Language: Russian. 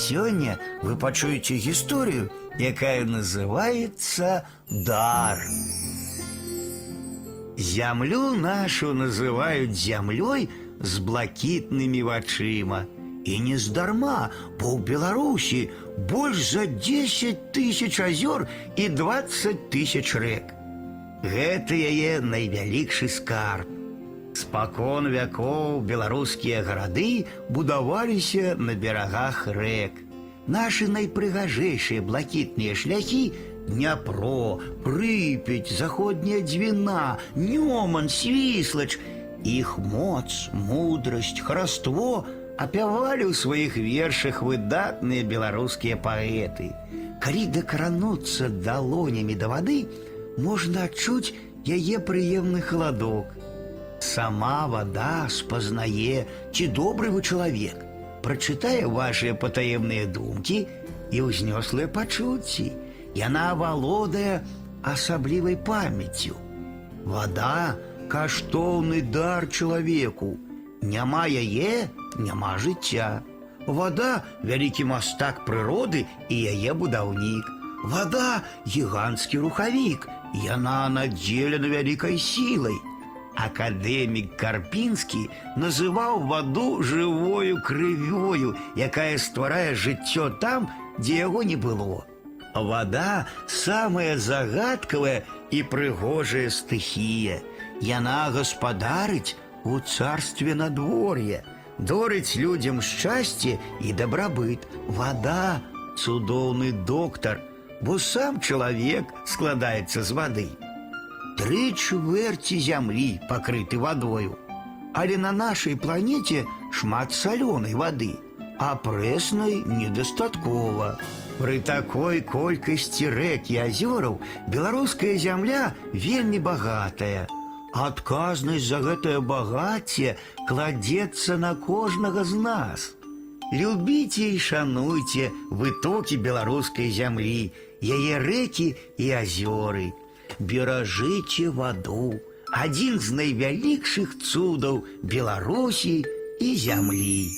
Сёння вы пачуеце гісторыю, якая называется дар. Зямлю нашу называют зямлёй з блакітнымі вачыма. І не здарма, бо ў Беларусі больш за 10 тысяч азёр і 20 тысяч рэк. Гэта яе найвялікшы скарб. Спакон вякоў беларускія гарады будаваліся на берагах рэк. Нашы найпрыгажэйшыя блакітныя шляхі Дняпро, Прыпяць, заходняя дзвіна, Нёман, Свіслач. Іх моц, мудрасць, хараство апявалі ў сваіх вершах выдатныя беларускія паэты. Калі дакрануцца далонямі да вады, можна адчуць яе прыемны халадок. Сама вода спазнае, ці добры вы чалавек, прачытае вашыя патаемныя думкі і ўзнёслыя пачуцці. Яна валодае асаблівай памяццю. Вода каштоўны дар чалавеку. Няма яе, няма жыцця. Вода вялікі мастак прыроды і яе будаўнік. Вода гіганцкі рухавік, яна надзелена вялікай сілай. Акадэмік Карпінскі называў ваду жывою крывёю, якая стварае жыццё там, дзе яго не было. Вода самая загадкавая і прыгожая стыхія. Яна гаспадарыць у царстве надвор'я, дорыць людзям шчасце і дабрабыт. Вода цудоўны доктар, бо сам чалавек складаецца з вады. Тры чвэрці зямлі пакрыты вадою. Але на нашай планеце шмат салёнай вады, а прэснай недастаткова. Пры такой колькасці рэк і азёраў беларуская зямля вельмі багатая. Адказнасць за гэтае багацце кладзецца на кожнага з нас. Любіце і шануйце вытокі беларускай зямлі, яе рэкі і азёры. Беражыце ваду, адзін з найвялікшых цудаў Беларусі і зямлі.